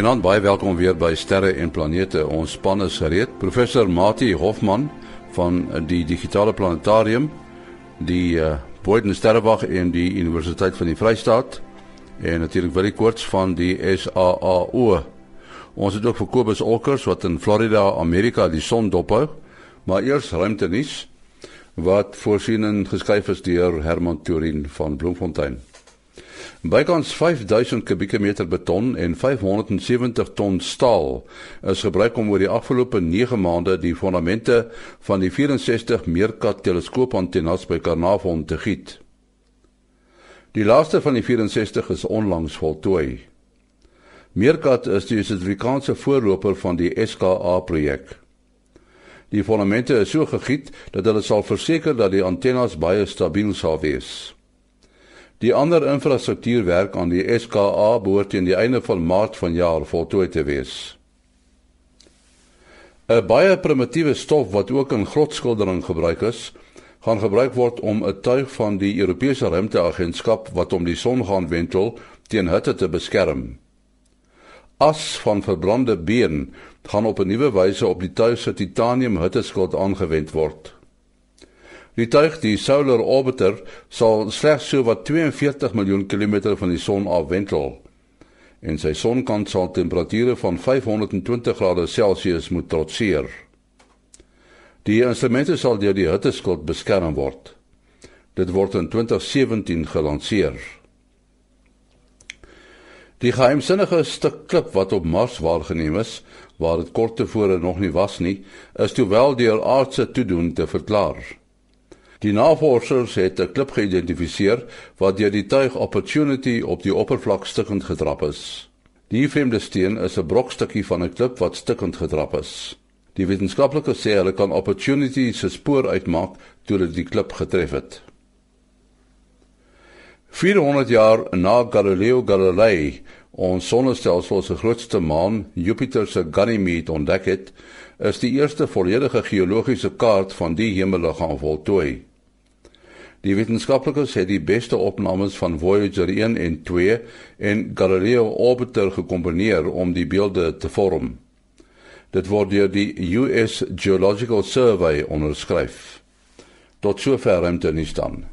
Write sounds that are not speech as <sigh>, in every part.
Goeienaand, baie welkom weer by Sterre en Planete. Ons span is gereed. Professor Mati Hofman van die Digitale Planetarium, die uh, Boyden Sterrewag en die Universiteit van die Vrystaat en natuurlik Willie Koorts van die SAAO. Ons het ook vir Kobus Olkers wat in Florida, Amerika die son dophou. Maar eers ruimtenis wat voorsiening geskryf is deur Herman Turin van Bloemfontein. Bykans 5000 kubieke meter beton en 570 ton staal is gebruik om oor die afgelope 9 maande die fondamente van die 64 Meerkat teleskoopantennes by Carnarvon te giet. Die laaste van die 64 is onlangs voltooi. Meerkat is die Suid-Afrikaanse voorloper van die SKA projek. Die fondamente is so gegiet dat hulle sal verseker dat die antennes baie stabiel sal wees. Die ander infrastruktuurwerk aan die SKA behoort teen die einde van Maart vanjaar voltooi te wees. 'n Baie primitiewe stof wat ook in grotskildering gebruik is, gaan gebruik word om 'n tuig van die Europese Ruimteagentskap wat om die son gaan wentel teen hitte te beskerm. As van verbrande been gaan op 'n nuwe wyse op die tuig se titanium hitteskild aangewend word. Die tuig, die Solar Orbiter, sal slegs so wat 42 miljoen kilometer van die son afwentel. En sy sonkant sal temperature van 520 grade Celsius moet trotseer. Die instrumente sal deur die hitteskild beskerm word. Dit word in 2017 gelanseer. Die geheimsinnige stuk klip wat op Mars waargeneem is, waar dit kort tevore nog nie was nie, is toe wel deur aardse toedoen te verklaar. Die navorsers het 'n klip geïdentifiseer wat deur die tuig Opportunity op die oppervlak stukkend gedrap is. Die vreemde steen is 'n brokstukkie van 'n klip wat stukkend gedrap is. Die wetenskaplikes sê hulle kan Opportunity se spoor uitmaak toe dit die klip getref het. 400 jaar na Galileo Galilei, ons sonnestelsel se grootste maan, Jupiter se Ganymede ontdek het, is die eerste volledige geologiese kaart van die hemelliggaam voltooi. Die wetenskaplikes het die beste opnames van Voyager 1 en 2 en Galileo Orbiter gekombineer om die beelde te vorm. Dit word deur die US Geological Survey onderskryf. Tot sover ruimte nie staan.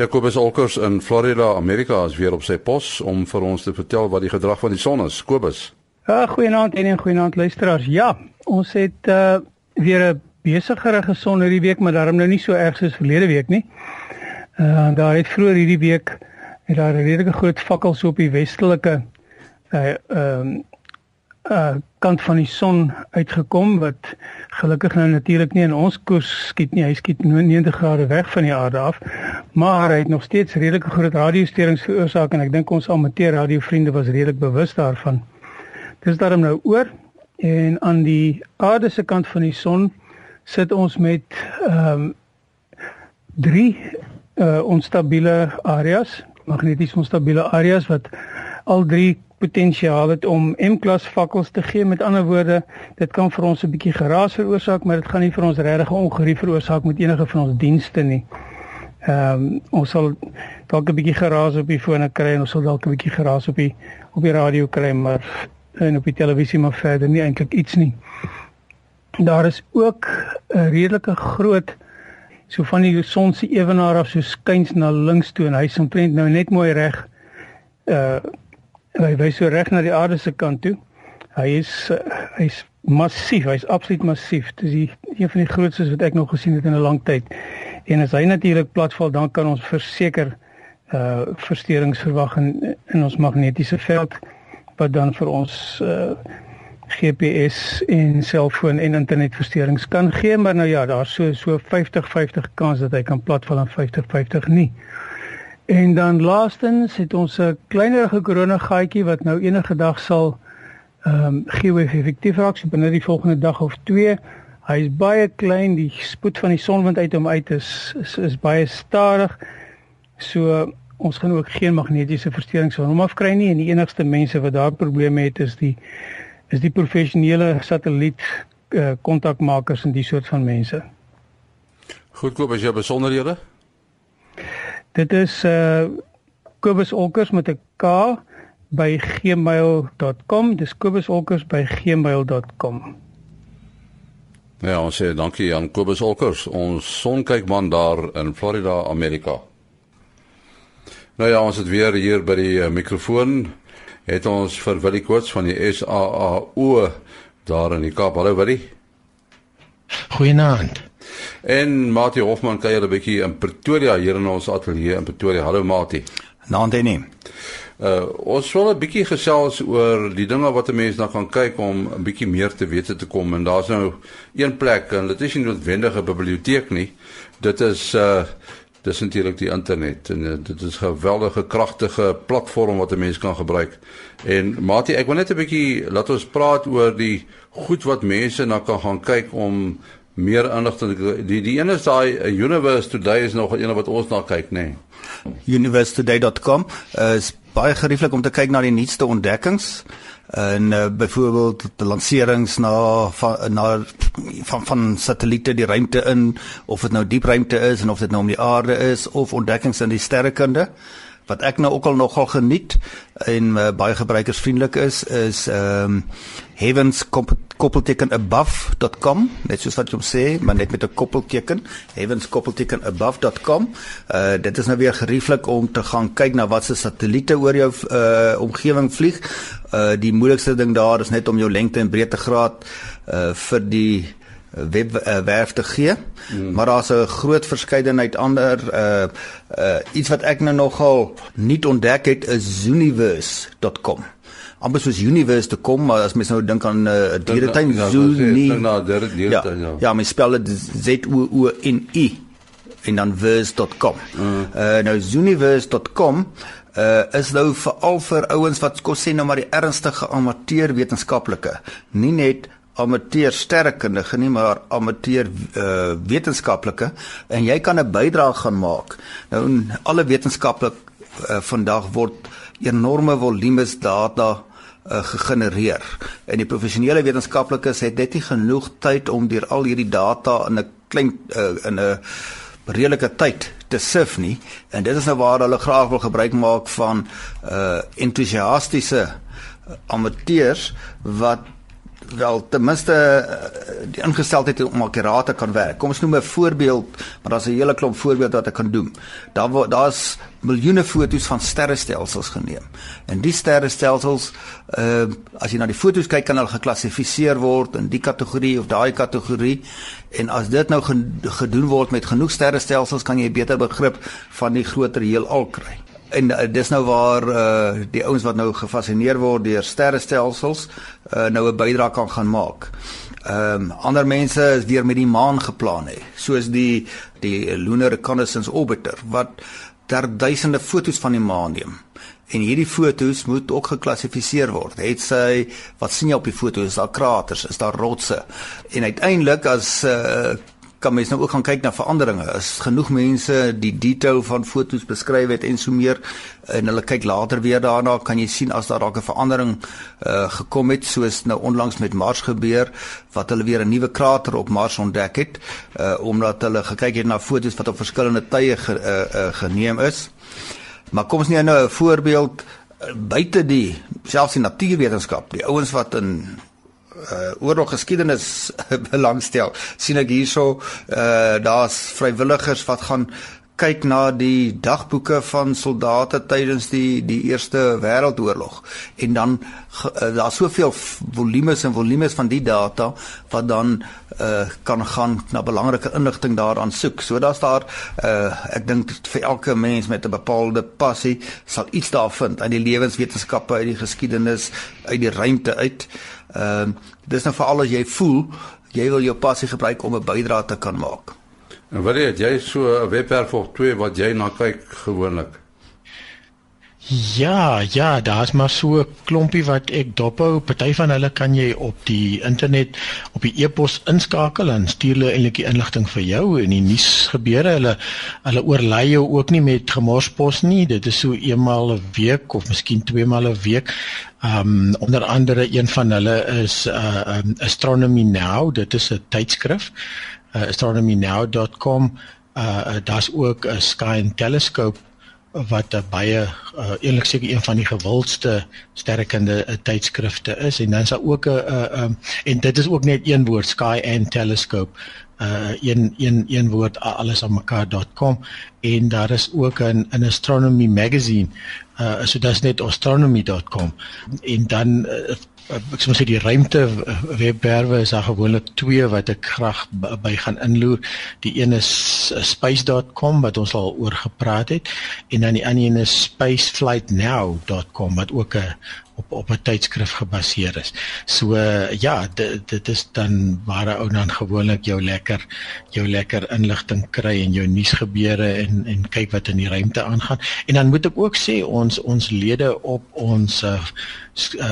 Jacobus Olkers in Florida, Amerika is weer op sy pos om vir ons te vertel wat die gedrag van die son is. Kobus. Ja, goeienaand en goeienaand luisteraars. Ja, ons het uh, weer 'n besigere geson hierdie week, maar daarom nou nie so erg soos verlede week nie. Uh daar het vroeër hierdie week het daar 'n redelike groot vakkels op die westelike uh ehm uh, uh kant van die son uitgekom wat gelukkig nou natuurlik nie in ons koers skiet nie. Hy skiet 90 grade weg van die aarde af, maar hy het nog steeds redelike groot radiosterings veroorsaak en ek dink ons amateur radiovriende was redelik bewus daarvan. Dis daarom nou oor en aan die aarde se kant van die son sit ons met ehm um, drie uh onstabiele areas, magneties onstabiele areas wat al drie potensiaal het om M-klas vakkels te gee. Met ander woorde, dit kan vir ons 'n bietjie geraas veroorsaak, maar dit gaan nie vir ons regtig ongerief veroorsaak met enige van ons dienste nie. Ehm um, ons sal dalk 'n bietjie geraas op die fone kry en ons sal dalk 'n bietjie geraas op die op die radio kry, maar en op die televisie maar verder nie eintlik iets nie daar is ook 'n redelike groot so van die son se ewenaar af so skuins na links toe en hy is omtrent nou net mooi reg uh hy wys so reg na die aarde se kant toe. Hy is uh, hy's massief, hy's absoluut massief. Dis die een van die grootstes wat ek nog gesien het in 'n lang tyd. En as hy natuurlik platval, dan kan ons verseker uh versteurings verwag in in ons magnetiese veld wat dan vir ons uh GPS en selfoon en internetversteurings kan gee, maar nou ja, daar's so so 50-50 kans dat hy kan platval en 50-50 nie. En dan laastens het ons 'n kleinerige korona gaatjie wat nou enige dag sal ehm um, geo-effektief raak, so binne die volgende dag of 2. Hy is baie klein, die spoed van die sonwind uit hom uit is is, is baie stadig. So ons gaan ook geen magnetiese versteurings van hom afkry nie en die enigste mense wat daar probleme het is die is die professionele satelliet uh, kontakmakers en die soort van mense. Goedkoop as jy besonderhede? Dit is uh Kobus Olkers met 'n K by gmail.com. Dis kobusolkers by gmail.com. Ja, ons sê dankie aan Kobus Olkers, ons sonkelkman daar in Florida, Amerika. Nou ja, ons het weer hier by die uh, mikrofoon het ons vir Willie Koorts van die SAAO daar in die Kaap. Hallo Willie. Goeienaand. En Mati Hofman kuier 'n bietjie in Pretoria hier in ons ateljee in Pretoria. Hallo Mati. Naand en nie. Uh ons wil 'n bietjie gesels oor die dinge wat 'n mens nou gaan kyk om 'n bietjie meer te weet te kom en daar's nou een plek en dit is nie noodwendig 'n biblioteek nie. Dit is uh dis natuurlik die internet en uh, dit is 'n geweldige kragtige platform wat 'n mens kan gebruik. En Mati, ek wil net 'n bietjie laat ons praat oor die goed wat mense na kan gaan kyk om meer inligting die die een is daai uh, Universe Today is nog een wat ons na kyk, nê. Nee. universetoday.com uh, is baie gerieflik om te kyk na die nuutste ontdekkings en uh, byvoorbeeld die lanserings na van na van van satelliete die ruimte in of dit nou diep ruimte is en of dit nou om die aarde is of ontdekkings in die sterrekunde wat ek nou ook al nogal geniet en uh, baie gebruikersvriendelik is is ehm um, heavens koppelteken above.com net soos wat jy hom sê maar net met 'n koppelteken heavens koppelteken above.com uh, dit is nou weer gerieflik om te gaan kyk na wat se satelliete oor jou uh, omgewing vlieg. Uh, die moeilikste ding daar is net om jou lengte en breedtegraad uh, vir die webwerf uh, te gee. Hmm. Maar daar's 'n groot verskeidenheid ander uh uh iets wat ek nou nogal nie ontdek het is universe.com. Amper soos universe te kom, maar as mens nou dink aan 'n uh, dieretuin Zuni. Ja, dieretuin. Ja, ja, mens spel dit Z O O N I en dan verse.com. Hmm. Uh nou universe.com uh is nou veral vir ouens wat kos sê nou maar die ernstige amateur wetenskaplike, nie net amateur sterrekundige nie maar amateur uh, wetenskaplike en jy kan 'n bydrae gaan maak. Nou alle wetenskaplik uh, vandag word enorme volumes data uh, gegenereer. En die professionele wetenskaplikes het net nie genoeg tyd om deur al hierdie data in 'n klein uh, in 'n redelike tyd te sif nie. En dit is nou waar hulle graag wil gebruik maak van uh entoesiastiese amateurs wat wel ten minste uh, die ingesteldheid om akkuraat te kan werk. Kom ons noem 'n voorbeeld, maar daar's 'n hele klomp voorbeelde wat ek kan doen. Daar daar's miljoene foto's van sterrestelsels geneem. En die sterrestelsels uh as jy na die foto's kyk kan hulle geklassifiseer word in die kategorie of daai kategorie. En as dit nou gedoen word met genoeg sterrestelsels kan jy beter begrip van die groter heelal kry en uh, dis nou waar uh, die ouens wat nou gefassineer word deur sterrestelsels uh, nou 'n bydrae kan gaan maak. Ehm um, ander mense is weer met die maan geplan hè, soos die die Lunar Reconnaissance Orbiter wat daar duisende fotos van die maan neem. En hierdie fotos moet ook geklassifiseer word. Het sy wat sien jy op die foto? Is daar kraters? Is daar rotse? En uiteindelik as uh, kan mens nou ook gaan kyk na veranderinge. As genoeg mense die detail van fotos beskryf het en so meer en hulle kyk later weer daarna, kan jy sien as daar dalk 'n verandering uh gekom het soos nou onlangs met Mars gebeur wat hulle weer 'n nuwe krater op Mars ontdek het uh omdat hulle gekyk het na fotos wat op verskillende tye ge, uh, uh geneem is. Maar kom ons neem nou 'n voorbeeld uh, buite die selfs die natuurwetenskap, die ouens wat in uh, oorloggeskiedenis <laughs> belangstel. sien ek hierso uh, daar's vrywilligers wat gaan kyk na die dagboeke van soldate tydens die die Eerste Wêreldoorlog en dan uh, daar's soveel volumes en volumes van die data wat dan uh, kan gaan na belangrike inligting daaraan soek. So daar's daar uh, ek dink vir elke mens met 'n bepaalde passie sal iets daar vind uit die lewenswetenskappe, uit die geskiedenis, uit die ruimte uit. Ehm uh, dis nou veral as jy voel jy wil jou passie gebruik om 'n bydrae te kan maak. En wat het jy so 'n webwerf of twee wat jy na kyk gewoonlik? Ja, ja, daar's maar so 'n klompie wat ek dophou. Party van hulle kan jy op die internet op die e-pos inskakel en stuur hulle eintlik die inligting vir jou en die nuus gebeure. Hulle hulle oorlei jou ook nie met gemorspos nie. Dit is so eenmaal 'n week of miskien twee maal 'n week. Um onder andere een van hulle is uh um, Astronomy Now. Dit is 'n tydskrif. Uh, astronomynow.com. Uh, uh daar's ook 'n Sky and Telescope wat baie uh, eerlik seker een van die gewildste sterrekunde uh, tydskrifte is. En dan is daar ook 'n uh, um, en dit is ook net een woord Sky and Telescope. Uh een een een woord alles aan mekaar.com en daar is ook 'n 'n astronomy magazine. Uh so dit's net astronomy.com en dan uh, ek sê die ruimte webwerwe is daar gewoonlik twee wat ek graag by gaan inloer. Die een is space.com wat ons al oor gepraat het en dan die ander een is spaceflightnow.com wat ook 'n op op 'n tydskrif gebaseer is. So uh, ja, dit dit is dan waar ou dan gewoonlik jou lekker jou lekker inligting kry en jou nuusgebeure en en kyk wat in die ruimte aangaan. En dan moet ek ook sê ons ons lede op ons uh,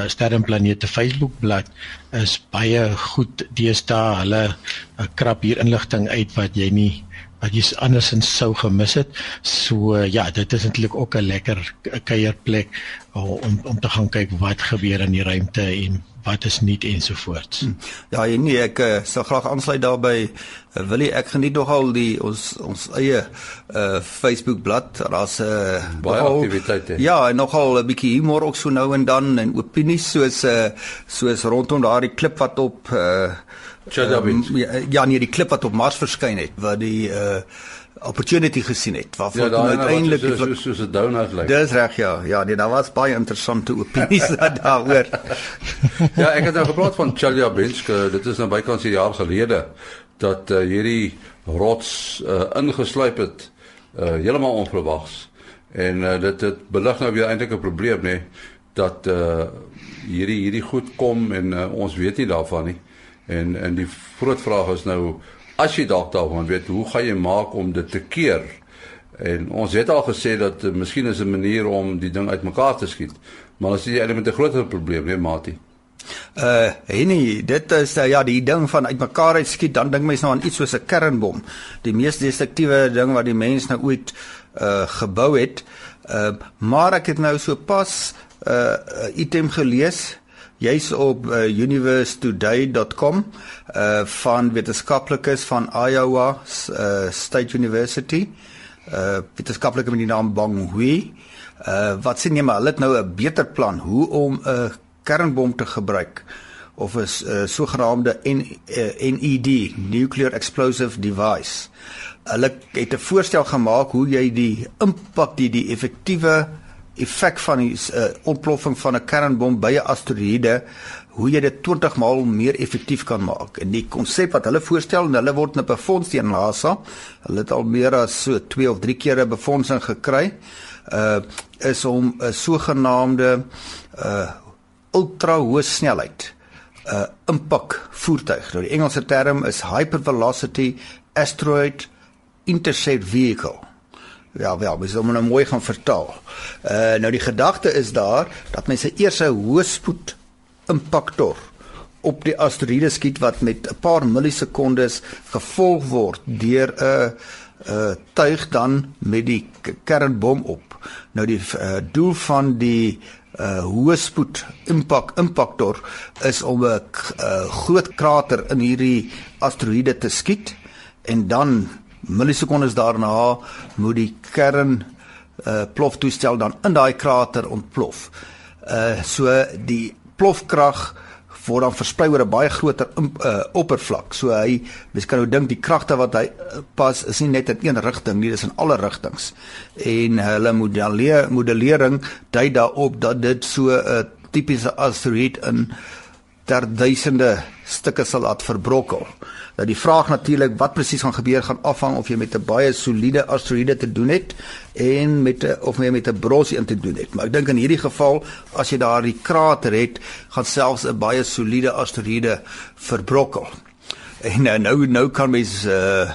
sterrenplanete Facebook bladsy is baie goed deesdae. Hulle uh, krap hier inligting uit wat jy nie wat jy andersins sou gemis het. So ja, dit is eintlik ook 'n lekker kuierplek om om te gaan kyk wat gebeur in die ruimte en wat is nuut ensovoorts. Hm. Ja, nee, ek uh, sal graag aansluit daarbey. Uh, wil jy ek geniet nogal die ons ons eie uh Facebook bladsy. Daar's 'n uh, baie aktiwiteite. Ja, en nogal 'n bietjie humor ook so nou en dan en opinies soos uh soos rondom daardie klip wat op uh Um, ja, nee, die klip wat op Mars verskyn het, wat die uh opportunity gesien het waarvoor ja, nou uiteindelik so, so, so 'n donut lyk. Dis reg ja. Ja, nee, daar was baie interessante opinies <laughs> daaroor. ja, ek het nou gepraat van Chelyabinsk, dit is nou bykans 'n jaar gelede dat uh, hierdie rots uh, ingesluip het uh, heeltemal onverwags. En uh, dit dit belig nou weer eintlik 'n probleem nê dat uh, hierdie hierdie goed kom en uh, ons weet nie daarvan nie. En en die groot vraag is nou as jy dalk daarvan weet, hoe gaan jy maak om dit te keer? En ons het al gesê dat uh, miskien is 'n manier om die ding uitmekaar te skiet. Maar as jy eintlik met 'n groter probleem, nee, Mati. Uh, nee, dit is uh, ja, die ding van uitmekaar uit skiet, dan dink mense nou aan iets soos 'n kernbom. Die mees destruktiewe ding wat die mens nou ooit uh gebou het. Uh maar ek het nou so pas 'n uh, item gelees jy's op uh, universetoday.com uh van wetenskaplikes van Iowa uh, State University. Uh wetenskaplike met die naam Bong Hui. Uh wat sê jy maar hulle het nou 'n beter plan hoe om 'n kernbom te gebruik of 'n uh, sogenaamde NED, nuclear explosive device. Hulle het 'n voorstel gemaak hoe jy die impak die die effektiewe effek van die uh, ontploffing van 'n kernbom by 'n asteroïde hoe jy dit 20 maal meer effektief kan maak. En die konsep wat hulle voorstel en hulle word nou befonds deur NASA. Hulle het al meer as so 2 of 3 keer 'n befondsing gekry. Uh is om 'n sogenaamde uh ultra hoë snelheid uh impak voertuig. Nou die Engelse term is hypervelocity asteroid intercept vehicle. Ja, wel, mens moet nou mooi gaan vertaal. Uh nou die gedagte is daar dat mens se eers 'n hoë spoed impaktor op die asteroïde skiet wat met 'n paar millisekondes gevolg word deur 'n 'n tuig dan met die kernbom op. Nou die uh, doel van die uh hoë spoed impak impaktor is om 'n uh, groot krater in hierdie asteroïde te skiet en dan millisekondes daarna moet die kern uh ploftoestel dan in daai krater ontplof. Uh so die plofkrag word dan versprei oor 'n baie groter uh oppervlak. So hy mens kan nou dink die kragte wat hy uh, pas is nie net in een rigting nie, dis in alle rigtings. En hulle modelleer modellering dui daarop dat dit so 'n uh, tipiese asteroïde in ter duisende stukke sal laat verbrokkel. Nou die vraag natuurlik wat presies gaan gebeur gaan afhang of jy met 'n baie soliede asteroïde te doen het en met 'n of jy met 'n bros in te doen het. Maar ek dink in hierdie geval as jy daardie krater het, gaan selfs 'n baie soliede asteroïde verbrokkel. En nou nou, nou kan mens uh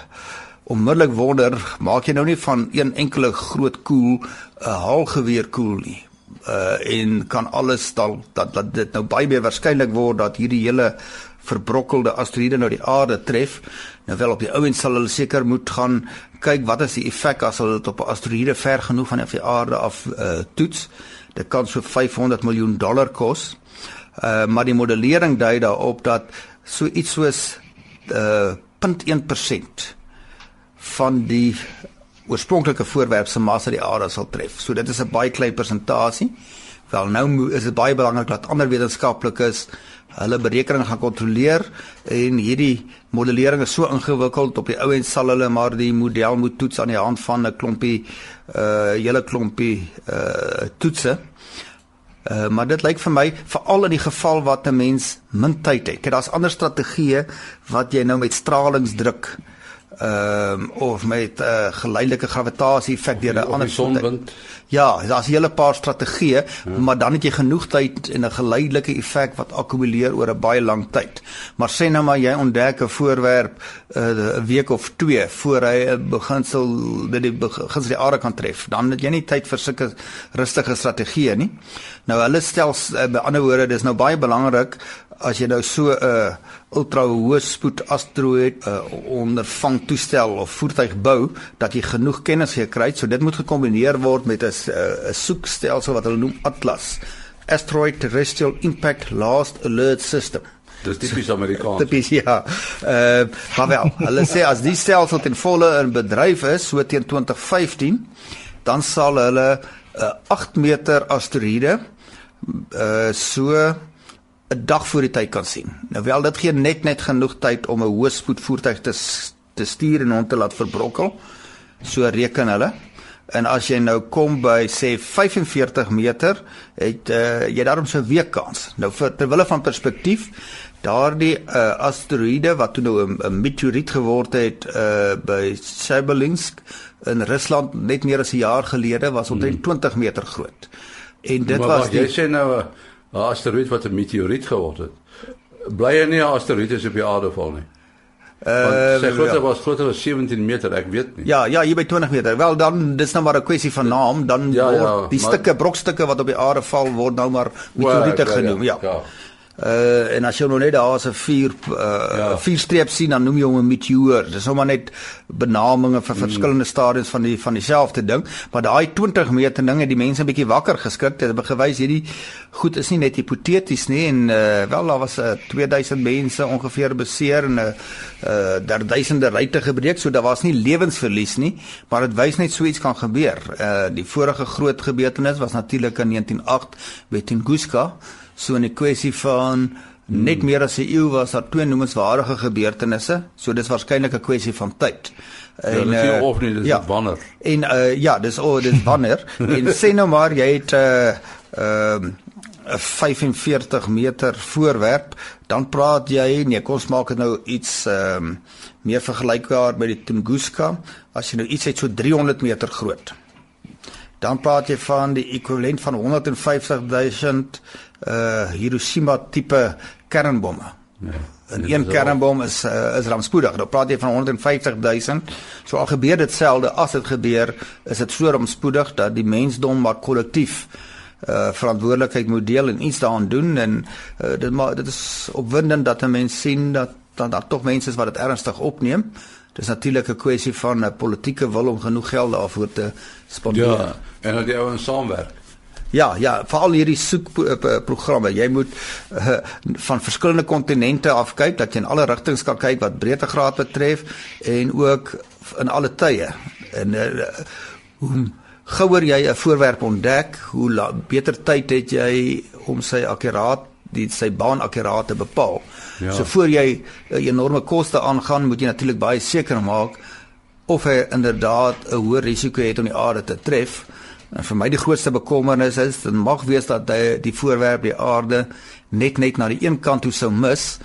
onmiddellik wonder, maak jy nou nie van een enkele groot koel 'n haalgeweer koel nie uh en kan alles dalk dat dat dit nou baie meer waarskynlik word dat hierdie hele verbrokkelde asteroïde nou die aarde tref. Nou wel op die ouens sal hulle seker moet gaan kyk wat is die effek as hulle dit op 'n asteroïde ver genoeg van die aarde af uh, toets. Dit kan so 500 miljoen dollar kos. Uh maar die modellering dui daarop dat so iets soos uh 0.1% van die oorspronklike voorwerp se massa die aarde sal tref. So dit is 'n baie klein persentasie. Wel nou is dit baie belangrik dat ander wetenskaplikes hulle berekening gaan kontroleer en hierdie modellering is so ingewikkeld op die ou en sal hulle maar die model moet toets aan die hand van 'n klompie uh hele klompie uh toetse. Uh, maar dit lyk vir my veral in die geval wat 'n mens min tyd het. Daar's ander strategieë wat jy nou met stralingsdruk ehm um, of met 'n uh, geleidelike gravitasie effek deur 'n ander sonwind. Ja, daar's 'n hele paar strategieë, ja. maar dan het jy genoeg tyd en 'n geleidelike effek wat akkumuleer oor 'n baie lang tyd. Maar sê nou maar jy ontdek 'n voorwerp eh, 'n uh, week of 2 voor hy 'n beginsel dit die beginsel die aarde kan tref, dan het jy nie tyd vir sulke rustige strategieë nie. Nou hulle stel uh, by ander woorde, dis nou baie belangrik as jy nou so 'n uh, ultra hoë spoed asteroïde uh, ondervang toestel of voertuig bou dat jy genoeg kennis gekry het so dit moet gekombineer word met 'n uh, 'n soekstelsel wat hulle noem Atlas Asteroid Terrestrial Impact Last Alert System Dis tipies Amerikaans. Tipies ja. Uh maar wel, hulle sê as die stelsel ten volle in bedryf is so teen 2015, dan sal hulle 'n uh, 8 meter asteroïde uh so 'n dag voor die tyd kan sien. Nou wel dit gee net net genoeg tyd om 'n hoë spoed voertuig te te stuur en hom te laat verbrokkel. So reken hulle. En as jy nou kom by sê 45 meter, het uh, jy daarom so 'n week kans. Nou vir terwille van perspektief, daardie uh, asteroïde wat toe nou 'n meteoriet geword het uh, by Chelyabinsk in Rusland net meer as 'n jaar gelede was omtrent hmm. 20 meter groot. En dit maar, was die, jy sê nou 'n asteroïde wat 'n meteoriet geword het. Bly hy nie 'n asteroïde is op die aarde val nie. Uh, sy grootte ja. was groter as 17 meter, ek weet nie. Ja, ja, hier by 20 meter. Wel dan dis nou maar 'n kwessie van naam, dan ja, word ja, die maar, stukke brokstukke wat op die aarde val word nou maar meteoriete well, genoem, ja. ja. Uh en as jy nou net daar 'n vier uh ja. vier streep sien dan noem jy hom 'n meteoor. Dis sommer net benamings vir mm. verskillende stadiums van die van dieselfde ding, maar daai 20 meter ding het die mense 'n bietjie wakker geskrik. Dit het gewys hierdie goed is nie net hipoteties nie en uh wel daar was uh, 2000 mense ongeveer beseer en 'n uh, uh daar duisende ruitte gebreek, so daar was nie lewensverlies nie, maar dit wys net so iets kan gebeur. Uh die vorige groot gebeurtenis was natuurlik in 1908 by Tunguska So 'n kwessie van net meer as 'n eeu was daar twee noemenswaardige gebeurtenisse. So dis waarskynlik 'n kwessie van tyd. Ja, en ja, uh, of nie, dis ja, wanneer. En uh, ja, dis o, oh, dis wanneer. <laughs> en sê nou maar jy het 'n uh, uh, 'n 45 meter voorwerp, dan praat jy nee, kom ons maak dit nou iets ehm um, meer vergelykbaar met die Tunguska, as jy nou iets het so 300 meter groot. Dan praat jy van die ekwivalent van 150 000 uh Hiroshima tipe kernbomme. Ja. En een kernbom is uh, is rampspoedig. Nou praat jy van 150 000. So al gebeur dit selde as dit gebeur, is dit so rampspoedig dat die mensdom maar kollektief uh verantwoordelikheid moet deel en iets daaraan doen en uh, dit maar dit is opwindend dat 'n mens sien dat dan daar tog mense is wat dit ernstig opneem. Dis natuurlik 'n kwessie van 'n politieke wil om genoeg geld daarvoor te spandeer. Ja, en dat die ouens saamwerk. Ja, ja, veral hierdie soekprogramme. Jy moet uh, van verskillende kontinente af kyk dat jy in alle rigtings kan kyk wat breedtegraad betref en ook in alle tye. En uh, hoe gouer jy 'n voorwerp ontdek, hoe beter tyd het jy om sy akkuraat die sy baan akkuraat te bepaal. Ja. So voor jy 'n uh, enorme koste aangaan, moet jy natuurlik baie seker maak of hy inderdaad 'n hoë risiko het om die aarde te tref. En vir my die grootste bekommernis is dit mag wees dat die, die voorwerp die aarde net net na die een kant toe sou mis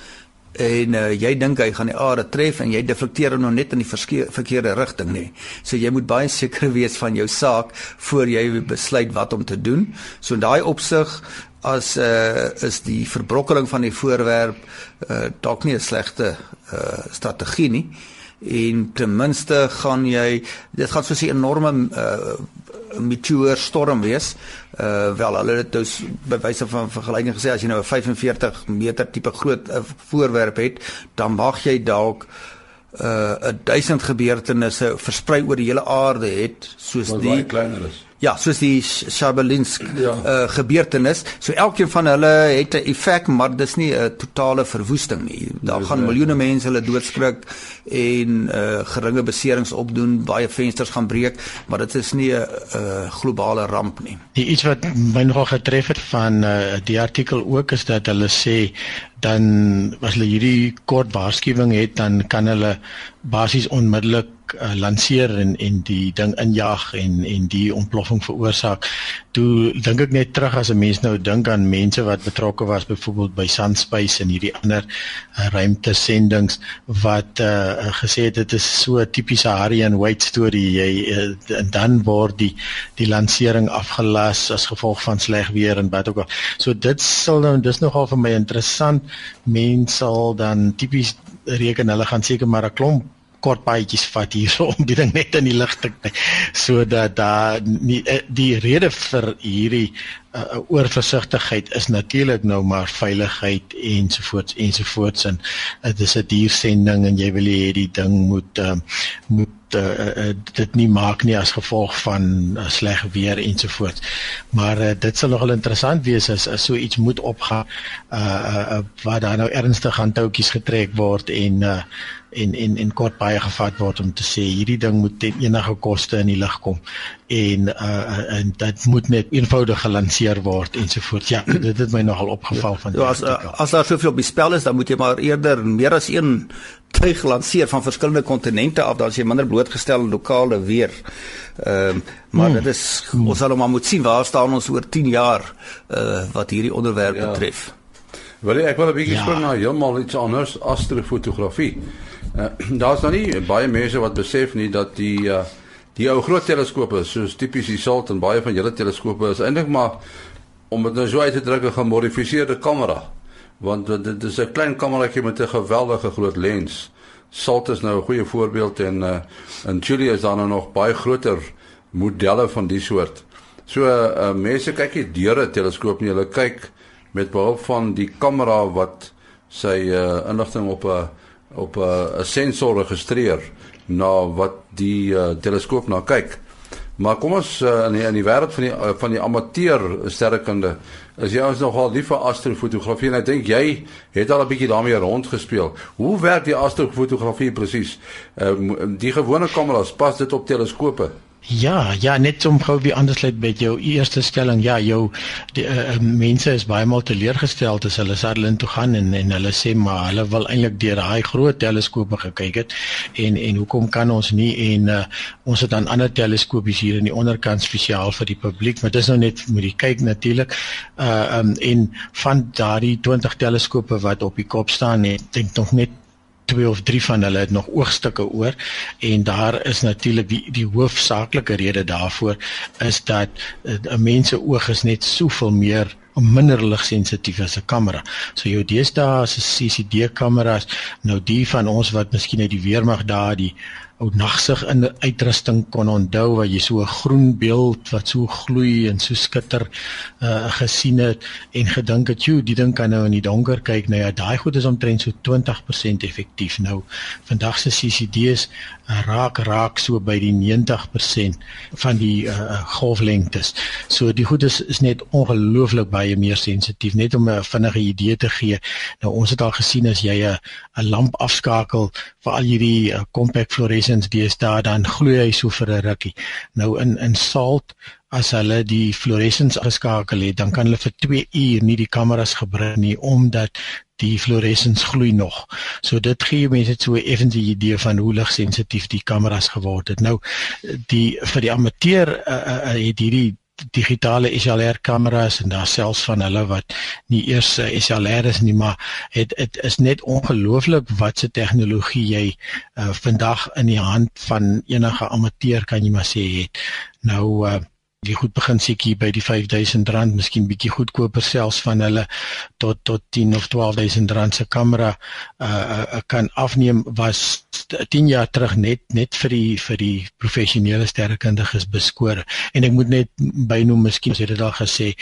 en uh, jy dink hy gaan die aarde tref en jy deflekteer hom nou net in die verkeerde rigting nê. So jy moet baie seker <laughs> wees van jou saak voor jy besluit wat om te doen. So in daai opsig as uh, is die verbrokkeling van die voorwerp uh, dalk nie 'n slegte uh, strategie nie en ten minste gaan jy dit gaan soos 'n enorme uh, meteoor storm wees. Uh wel hulle het dus by wyse van vergelyking gesê as jy nou 'n 45 meter tipe groot uh, voorwerp het, dan mag jy dalk uh 'n duisend gebeurtenisse versprei oor die hele aarde het soos Wat die kleiner is. Ja, soos die Shabelinsk ja. uh, gebeurtenis. So elkeen van hulle het 'n effek, maar dis nie 'n totale verwoesting nie. Daar gaan miljoene mense hulle doodskrik en uh, geringe beserings opdoen, baie vensters gaan breek, maar dit is nie 'n uh, globale ramp nie. Die iets wat my nogal getref het van uh, die artikel ook is dat hulle sê dan as hulle hierdie kort waarskuwing het, dan kan hulle basies onmiddellik uh, lanseer en en die ding injag en en die ontploffing veroorsaak. Toe dink ek net terug as 'n mens nou dink aan mense wat betrokke was byvoorbeeld by Sunspace en hierdie ander uh, ruimtesendings wat uh, gesê het dit is so 'n tipiese Harry and White storie jy uh, en dan word die die lansering afgelas as gevolg van sleg weer en wat ook al. So dit sal nou dis nogal vir my interessant. Mense sal dan tipies reken hulle gaan seker maar 'n klomp kort paadjies vat hierso om die ding net in die lig te kry sodat daar nie eh, die rede vir hierdie uh, oorversigtigheid is natuurlik nou maar veiligheid ensovoorts ensovoorts. En dit is 'n diersending en jy wil hê die ding moet uh, moet uh, uh, dit nie maak nie as gevolg van uh, sleg weer ensovoorts. Maar uh, dit sal nogal interessant wees as, as so iets moet opgaan uh, uh, waar daar nou ernstig aan touwtjies getrek word en uh, en en en kort baie gevat word om te sê hierdie ding moet ten enige koste in die lig kom en uh en dit moet net eenvoudig gelanseer word ensovoorts. Ja, dit het my nogal opgeval van. Ja, as uh, as daar soveel op die spel is, dan moet jy maar eerder meer as een tuig lanseer van verskillende kontinente af, dan as jy minder blootgestel aan lokale weer. Ehm uh, maar hmm. dit is hmm. ons sal maar moet sien waar staan ons oor 10 jaar uh wat hierdie onderwerp ja. betref. Wil ek wil 'n bietjie ja. spring na heeltemal iets anders astrofotografie. <clears throat> Uh, Daar's nou nie baie mense wat besef nie dat die uh, die ou groot teleskope soos tipies die SALT en baie van julle teleskope is eintlik maar om dit nou so uit te druk 'n gemodifiseerde kamera. Want dit is 'n klein kameraatjie met 'n geweldige groot lens. SALT is nou 'n goeie voorbeeld en uh, in Chile is daar nou nog baie groter modelle van die soort. So uh, mense kyk nie deur 'n teleskoop nie, hulle kyk met behulp van die kamera wat sy uh, inligting op 'n op 'n uh, sensor registreer na wat die uh, teleskoop na kyk. Maar kom ons uh, in die, in die wêreld van die uh, van die amateur sterrekunde is jy ons nogal lief vir astrofotografie en ek dink jy het al 'n bietjie daarmee rondgespeel. Hoe werk die astrofotografie presies? Uh, die gewone kameras pas dit op teleskope? Ja, ja, net om gou weer lyk met jou eerste stelling. Ja, jou die uh, mense is baie maal teleurgestel as hulle Sutherland toe gaan en en hulle sê maar hulle wil eintlik deur daai groot teleskope gekyk het en en hoekom kan ons nie en uh, ons het dan ander teleskopies hier in die onderkant spesiaal vir die publiek, maar dis nou net moet jy kyk natuurlik. Uh um en van daardie 20 teleskope wat op die kop staan, net dink nog net twee of drie van hulle het nog oogstukke oor en daar is natuurlik die die hoofsaaklike rede daarvoor is dat eh, 'n mens se oog is net soveel meer minder ligsensitief as 'n kamera. So jou deesdae se CCD kameras, nou die van ons wat miskien uit die weermag daar die ou nagsig in uitrusting kon onthou waar jy so 'n groen beeld wat so gloei en so skitter uh gesien het en gedink het jy die ding kan nou in die donker kyk. Nou ja daai goed is omtrent so 20% effektief. Nou vandag se CCD's uh, raak raak so by die 90% van die uh golflengtes. So die goed is is net ongelooflik baie meer sensitief. Net om 'n vinnige idee te gee. Nou ons het al gesien as jy 'n lamp afskakel vir al hierdie uh, compact fluorescent sins deesdae dan gloei hy so vir 'n rukkie. Nou in in salt as hulle die fluoresens geskakel het, dan kan hulle vir 2 uur nie die kameras gebruik nie omdat die fluoresens gloei nog. So dit gee mense so 'n effense idee van hoe ligsensitief die kameras geword het. Nou die vir die amateur uh, uh, het hierdie digitale SLR kameras en daar selfs van hulle wat nie eers uh, eh, SLR is nie maar dit dit is net ongelooflik wat se tegnologie jy uh, vandag in die hand van enige amateur kan jy maar sê het. Nou uh, die goed begin seker by die 5000 rand miskien bietjie goedkoper selfs van hulle tot tot 10 of 12000 rand se kamera uh, uh, kan afneem was 10 jaar terug net net vir die vir die professionele sterrekundiges beskore en ek moet net bynoem miskien sê dit al gesê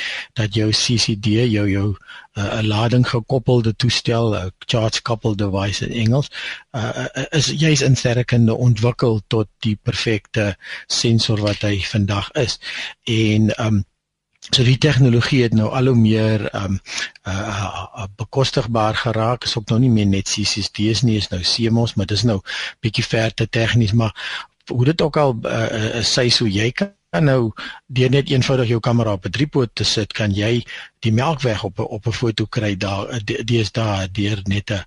dat jou CCD jou jou 'n uh, lading gekoppelde toestel 'n charge coupled device in Engels. Uh, is juis in sterrekunde ontwikkel tot die perfekte sensor wat hy vandag is. En um, So die tegnologie het nou al hoe meer um uh, uh bekostigbaar geraak. Is ook nou nie meer net CCD's nie, is nou CMOS, maar dis nou bietjie ver te tegnies, maar hoe dit ook al uh, uh, sê so jy kan nou deur net eenvoudig jou kamera op 'n driepoot te sit, kan jy die melkweg op op 'n foto kry daar dis daar deur net 'n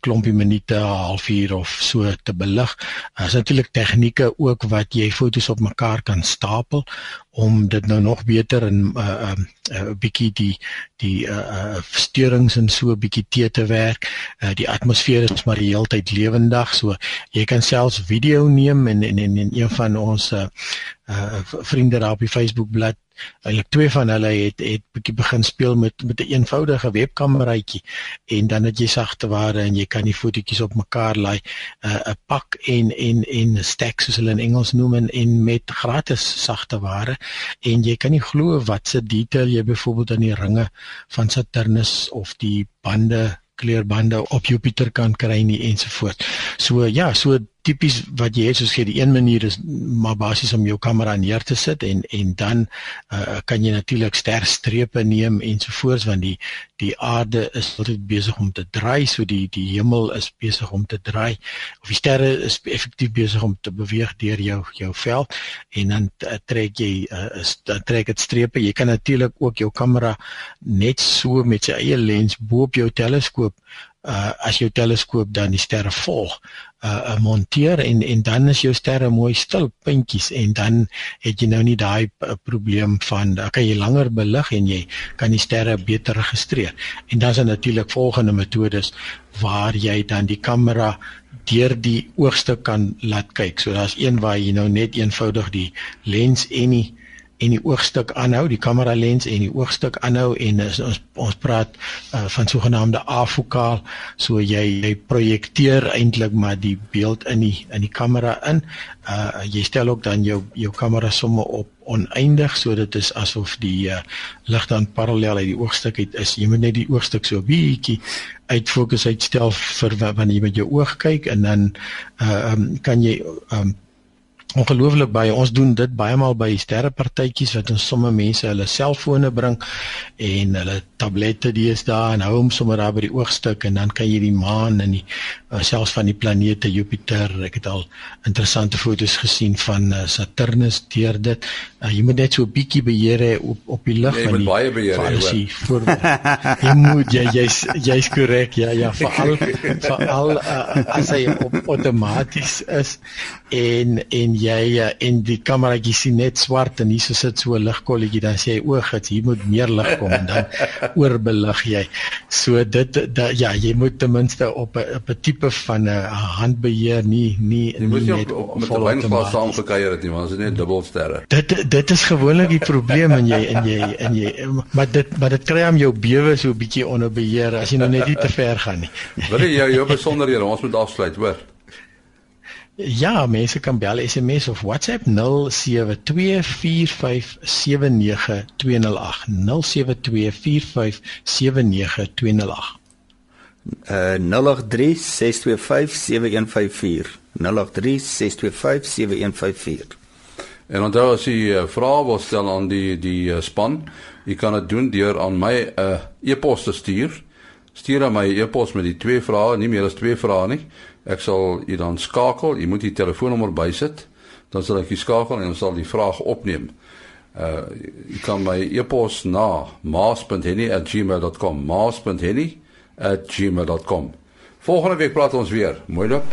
klompie minute, 'n halfuur of so te belig. Daar's natuurlik tegnieke ook wat jy fotos op mekaar kan stapel om dit nou nog beter en 'n uh, 'n uh, uh, bietjie die die uh, uh, steurings en so 'n bietjie te te werk. Uh, die atmosfeer is maar die hele tyd lewendig, so jy kan selfs video neem en en en een van ons uh, uh, vriende daar op die Facebook bladsy Eilik twee van hulle het het bietjie begin speel met met 'n een eenvoudige webkameraitjie en dan het jy sagte ware en jy kan die fotootjies op mekaar laai. 'n uh, 'n pak en en en stack soos hulle in Engels noem en, en met gratis sagte ware. En jy kan nie glo wat se detail jy byvoorbeeld aan die ringe van Saturnus of die bande kleurbande op Jupiter kan kry nie ensovoort. So ja, so tipies wat jy het soos gee die een manier is maar basies om jou kamera neer te sit en en dan uh, kan jy natuurlik sterstrepe neem ensovoorts want die die aarde is altyd besig om te draai so die die hemel is besig om te draai of die sterre is effektief besig om te beweeg deur jou jou veld en dan uh, trek jy uh, is, dan trek dit strepe. Jy kan natuurlik ook jou kamera net so met sy eie lens bo op jou teleskoop uh, as jou teleskoop dan die sterre volg uh, monteer en en dan is jou sterre mooi stil puntjies en dan het jy nou nie daai uh, probleem van kan jy langer belig en jy kan die sterre beter registreer. En dan is daar natuurlik volgende metodes waar jy dan die kamera deur die oogstuk kan laat kyk. So daar's een waar jy nou net eenvoudig die lens en die en die oogstuk aanhou, die kamera lens en die oogstuk aanhou en is, ons ons praat uh, van sogenaamde afokaal. So jy jy projekteer eintlik maar die beeld in die in die kamera in. Uh jy stel ook dan jou jou kamera somme op oneindig so dit is asof die uh, lig dan parallel uit die oogstuk uit is. Jy moet net die oogstuk so bietjie uit fokus uitstel vir wanneer jy met jou oog kyk en dan uh um, kan jy um, ongelooflik baie. Ons doen dit baie maal by sterrepartytjies wat ons somme mense hulle selfone bring en hulle tablette deesdae en hou hom sommer daar by die oogstuk en dan kan jy die maan en die uh, selfs van die planete Jupiter. Ek het al interessante foto's gesien van uh, Saturnus deur dit. Uh, jy moet net so 'n bietjie beheer hê op op die lig van die baie beheer hê. <laughs> Jy moet jy jy's jy's korrek. Ja ja, veral veral uh, as hy op <laughs> outomaties is en en jy uh, en die kameraatjie sien net swart en hier sit so 'n ligkolletjie dan sê hy o, gits, hier moet meer lig kom en dan <laughs> oorbelig jy. So dit da, ja, jy moet ten minste op 'n op 'n tipe van 'n handbeheer nie nie jy nie net op, op met 'n wynpas saam gekuier het nie, want dit is net dubbelsterre. Dit dit is gewoonlik die probleem en jy en jy en jy maar dit maar dit kry hom jou bewe so 'n bietjie onder beheer as jy nou net nie te ver gaan nie. Wil jy jou <laughs> besonderhede ons moet afsluit, hoor. Ja, mense kan bel SMS of WhatsApp 0724579208. 0724579208. Uh 0836257154. 0836257154. En onthou as jy uh, vrae wil stel aan die die uh, span, jy kan dit doen deur aan my 'n uh, e-pos te stuur. Stuur aan my e-pos met die twee vrae, nie meer as twee vrae nie. Ek sal u dan skakel. U moet die telefoonnommer bysit. Dan sal ek u skakel en ons sal die vraag opneem. Uh u kan my e-pos na maas.henny@gmail.com. maas.henny@gmail.com. Volgende week praat ons weer. Mooi loop.